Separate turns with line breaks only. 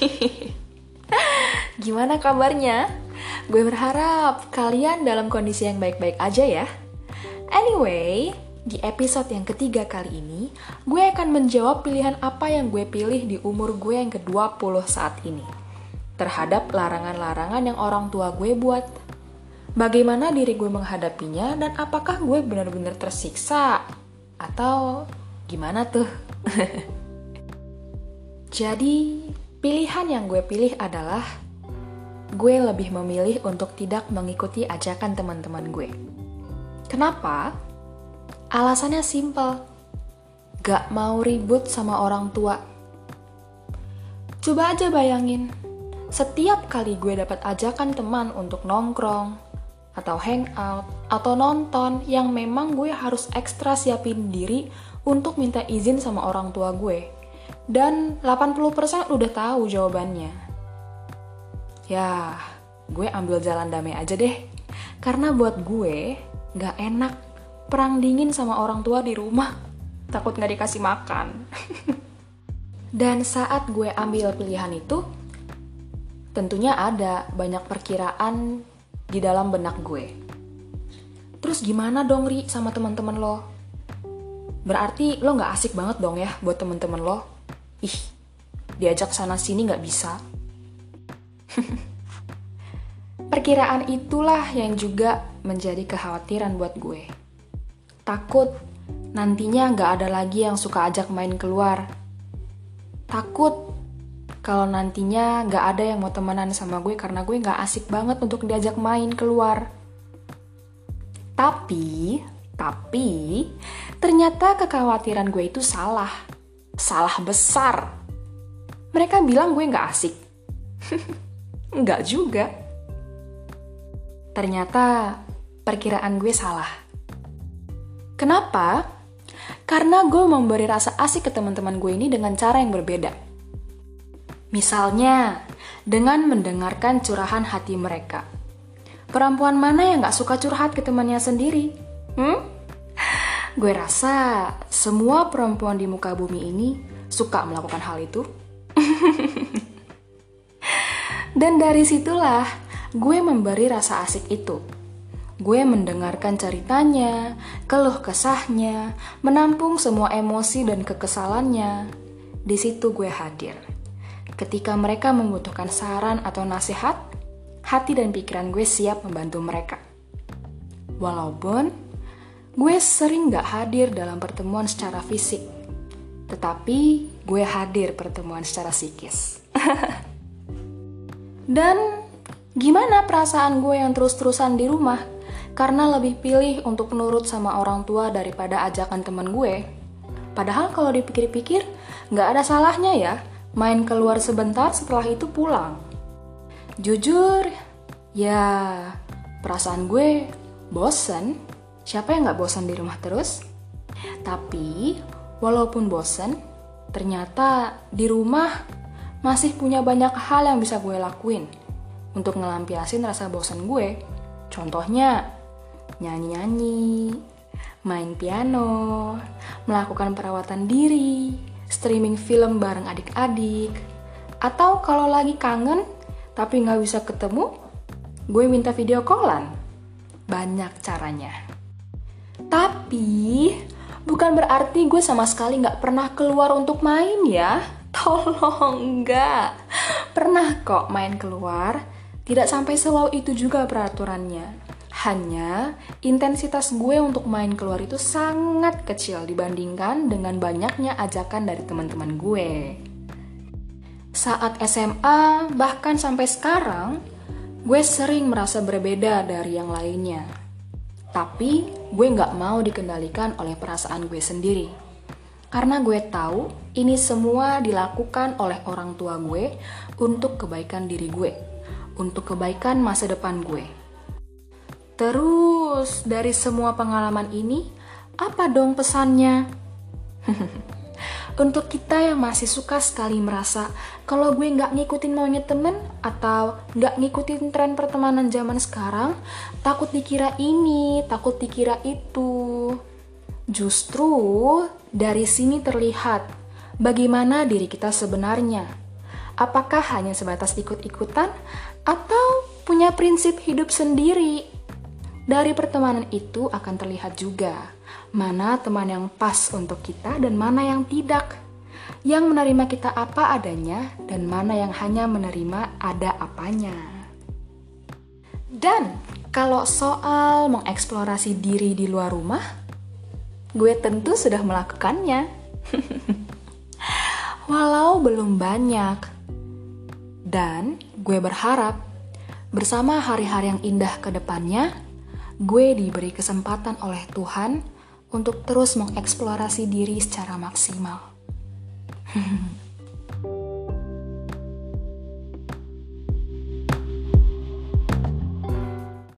Gimana kabarnya? Gue berharap kalian dalam kondisi yang baik-baik aja ya. Anyway, di episode yang ketiga kali ini, gue akan menjawab pilihan apa yang gue pilih di umur gue yang ke-20 saat ini. Terhadap larangan-larangan yang orang tua gue buat. Bagaimana diri gue menghadapinya dan apakah gue benar-benar tersiksa? Atau gimana tuh? Jadi, pilihan yang gue pilih adalah gue lebih memilih untuk tidak mengikuti ajakan teman-teman gue. Kenapa? Alasannya simple. Gak mau ribut sama orang tua. Coba aja bayangin, setiap kali gue dapat ajakan teman untuk nongkrong, atau hangout, atau nonton yang memang gue harus ekstra siapin diri untuk minta izin sama orang tua gue dan 80% udah tahu jawabannya. Ya, gue ambil jalan damai aja deh. Karena buat gue, gak enak perang dingin sama orang tua di rumah. Takut gak dikasih makan. dan saat gue ambil pilihan itu, tentunya ada banyak perkiraan di dalam benak gue. Terus gimana dong Ri sama teman-teman lo? Berarti lo gak asik banget dong ya buat temen-temen lo? Ih diajak sana sini nggak bisa. Perkiraan itulah yang juga menjadi kekhawatiran buat gue. Takut nantinya nggak ada lagi yang suka ajak main keluar. Takut kalau nantinya nggak ada yang mau temenan sama gue karena gue nggak asik banget untuk diajak main keluar. Tapi tapi ternyata kekhawatiran gue itu salah salah besar. Mereka bilang gue gak asik. Enggak juga. Ternyata perkiraan gue salah. Kenapa? Karena gue memberi rasa asik ke teman-teman gue ini dengan cara yang berbeda. Misalnya, dengan mendengarkan curahan hati mereka. Perempuan mana yang gak suka curhat ke temannya sendiri? Hmm? Gue rasa semua perempuan di muka bumi ini suka melakukan hal itu. Dan dari situlah gue memberi rasa asik itu. Gue mendengarkan ceritanya, keluh kesahnya, menampung semua emosi dan kekesalannya. Di situ gue hadir. Ketika mereka membutuhkan saran atau nasihat, hati dan pikiran gue siap membantu mereka. Walaupun Gue sering gak hadir dalam pertemuan secara fisik, tetapi gue hadir pertemuan secara psikis. Dan gimana perasaan gue yang terus-terusan di rumah? Karena lebih pilih untuk nurut sama orang tua daripada ajakan temen gue. Padahal kalau dipikir-pikir, gak ada salahnya ya main keluar sebentar setelah itu pulang. Jujur, ya perasaan gue bosen Siapa yang gak bosan di rumah terus? Tapi, walaupun bosan, ternyata di rumah masih punya banyak hal yang bisa gue lakuin untuk ngelampiasin rasa bosan gue. Contohnya, nyanyi-nyanyi, main piano, melakukan perawatan diri, streaming film bareng adik-adik, atau kalau lagi kangen tapi nggak bisa ketemu, gue minta video callan. Banyak caranya. Tapi, bukan berarti gue sama sekali gak pernah keluar untuk main ya. Tolong, enggak. Pernah kok main keluar, tidak sampai selalu itu juga peraturannya. Hanya intensitas gue untuk main keluar itu sangat kecil dibandingkan dengan banyaknya ajakan dari teman-teman gue. Saat SMA, bahkan sampai sekarang, gue sering merasa berbeda dari yang lainnya. Tapi gue gak mau dikendalikan oleh perasaan gue sendiri. Karena gue tahu ini semua dilakukan oleh orang tua gue untuk kebaikan diri gue, untuk kebaikan masa depan gue. Terus dari semua pengalaman ini, apa dong pesannya? Untuk kita yang masih suka sekali merasa kalau gue nggak ngikutin maunya temen atau nggak ngikutin tren pertemanan zaman sekarang, takut dikira ini, takut dikira itu. Justru dari sini terlihat bagaimana diri kita sebenarnya. Apakah hanya sebatas ikut-ikutan atau punya prinsip hidup sendiri? Dari pertemanan itu akan terlihat juga mana teman yang pas untuk kita dan mana yang tidak. Yang menerima kita apa adanya dan mana yang hanya menerima ada apanya. Dan kalau soal mengeksplorasi diri di luar rumah, gue tentu sudah melakukannya. Walau belum banyak. Dan gue berharap bersama hari-hari yang indah ke depannya, gue diberi kesempatan oleh Tuhan untuk terus mengeksplorasi diri secara maksimal.